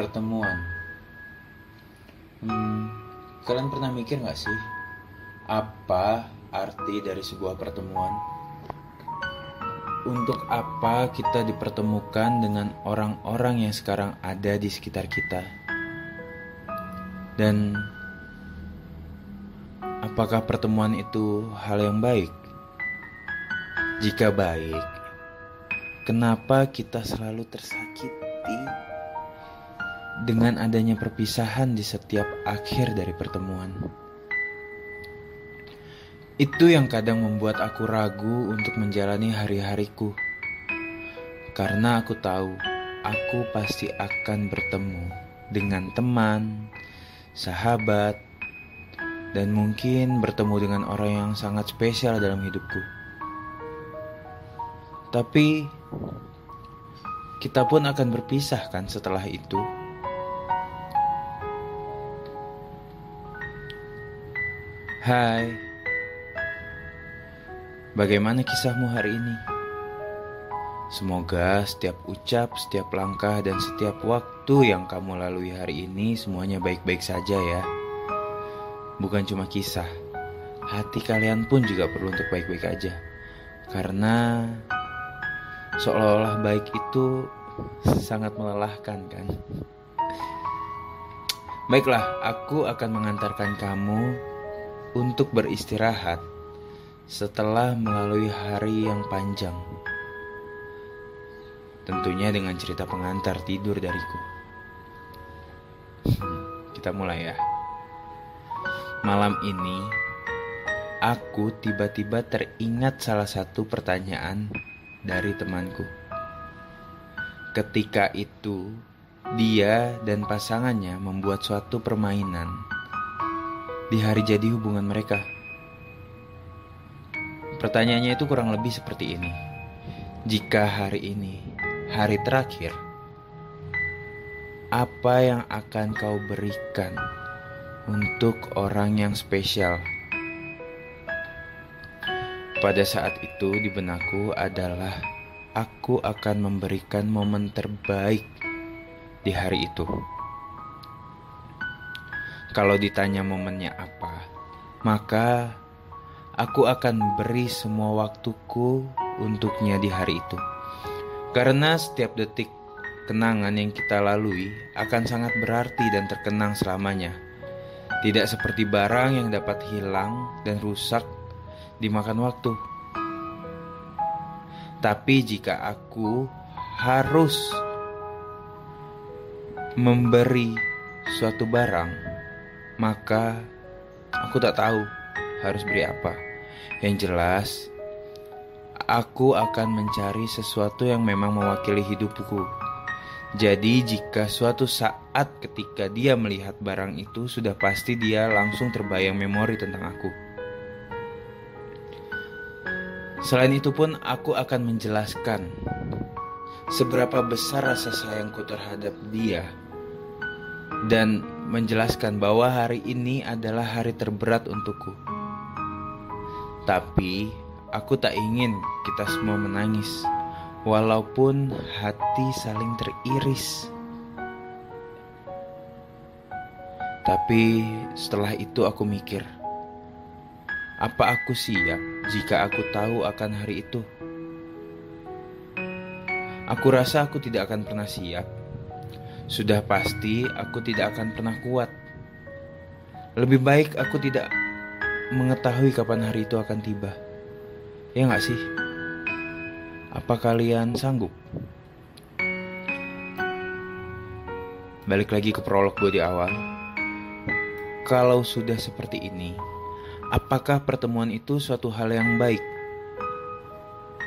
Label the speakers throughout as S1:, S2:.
S1: pertemuan. Hmm, kalian pernah mikir nggak sih apa arti dari sebuah pertemuan? Untuk apa kita dipertemukan dengan orang-orang yang sekarang ada di sekitar kita? Dan apakah pertemuan itu hal yang baik? Jika baik, kenapa kita selalu tersakiti dengan adanya perpisahan di setiap akhir dari pertemuan? Itu yang kadang membuat aku ragu untuk menjalani hari-hariku. Karena aku tahu aku pasti akan bertemu dengan teman, sahabat, dan mungkin bertemu dengan orang yang sangat spesial dalam hidupku. Tapi kita pun akan berpisah kan setelah itu. Hai. Bagaimana kisahmu hari ini? Semoga setiap ucap, setiap langkah, dan setiap waktu yang kamu lalui hari ini semuanya baik-baik saja ya. Bukan cuma kisah, hati kalian pun juga perlu untuk baik-baik aja. Karena seolah-olah baik itu sangat melelahkan kan. Baiklah, aku akan mengantarkan kamu untuk beristirahat setelah melalui hari yang panjang. Tentunya dengan cerita pengantar tidur dariku. Kita mulai ya. Malam ini, aku tiba-tiba teringat salah satu pertanyaan dari temanku. Ketika itu, dia dan pasangannya membuat suatu permainan di hari jadi hubungan mereka. Pertanyaannya itu kurang lebih seperti ini. Jika hari ini hari terakhir, apa yang akan kau berikan untuk orang yang spesial? Pada saat itu di benakku adalah aku akan memberikan momen terbaik di hari itu. Kalau ditanya momennya apa, maka aku akan beri semua waktuku untuknya di hari itu. Karena setiap detik kenangan yang kita lalui akan sangat berarti dan terkenang selamanya. Tidak seperti barang yang dapat hilang dan rusak dimakan waktu. Tapi jika aku harus memberi suatu barang, maka aku tak tahu harus beri apa. Yang jelas, aku akan mencari sesuatu yang memang mewakili hidupku. Jadi, jika suatu saat ketika dia melihat barang itu, sudah pasti dia langsung terbayang memori tentang aku. Selain itu pun aku akan menjelaskan seberapa besar rasa sayangku terhadap dia dan menjelaskan bahwa hari ini adalah hari terberat untukku. Tapi aku tak ingin kita semua menangis walaupun hati saling teriris. Tapi setelah itu aku mikir, apa aku siap jika aku tahu akan hari itu? Aku rasa aku tidak akan pernah siap. Sudah pasti aku tidak akan pernah kuat. Lebih baik aku tidak mengetahui kapan hari itu akan tiba. Ya nggak sih? Apa kalian sanggup? Balik lagi ke prolog gue di awal. Kalau sudah seperti ini, apakah pertemuan itu suatu hal yang baik?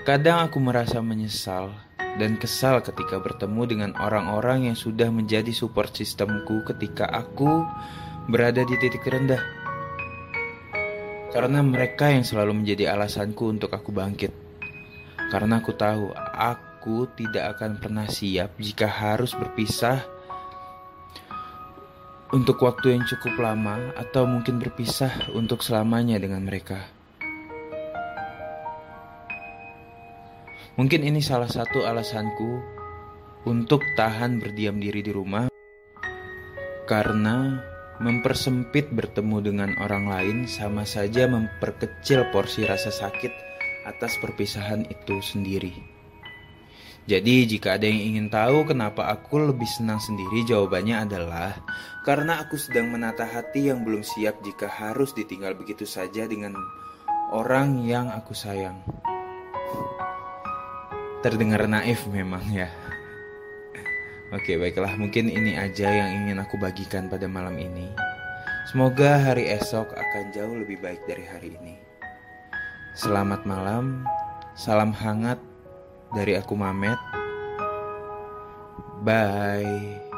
S1: Kadang aku merasa menyesal dan kesal ketika bertemu dengan orang-orang yang sudah menjadi support sistemku ketika aku berada di titik rendah. Karena mereka yang selalu menjadi alasanku untuk aku bangkit. Karena aku tahu aku tidak akan pernah siap jika harus berpisah untuk waktu yang cukup lama atau mungkin berpisah untuk selamanya dengan mereka. Mungkin ini salah satu alasanku untuk tahan berdiam diri di rumah Karena mempersempit bertemu dengan orang lain sama saja memperkecil porsi rasa sakit atas perpisahan itu sendiri. Jadi jika ada yang ingin tahu kenapa aku lebih senang sendiri jawabannya adalah karena aku sedang menata hati yang belum siap jika harus ditinggal begitu saja dengan orang yang aku sayang. Terdengar naif memang ya. Oke baiklah mungkin ini aja yang ingin aku bagikan pada malam ini. Semoga hari esok akan jauh lebih baik dari hari ini. Selamat malam, salam hangat dari aku Mamet. Bye.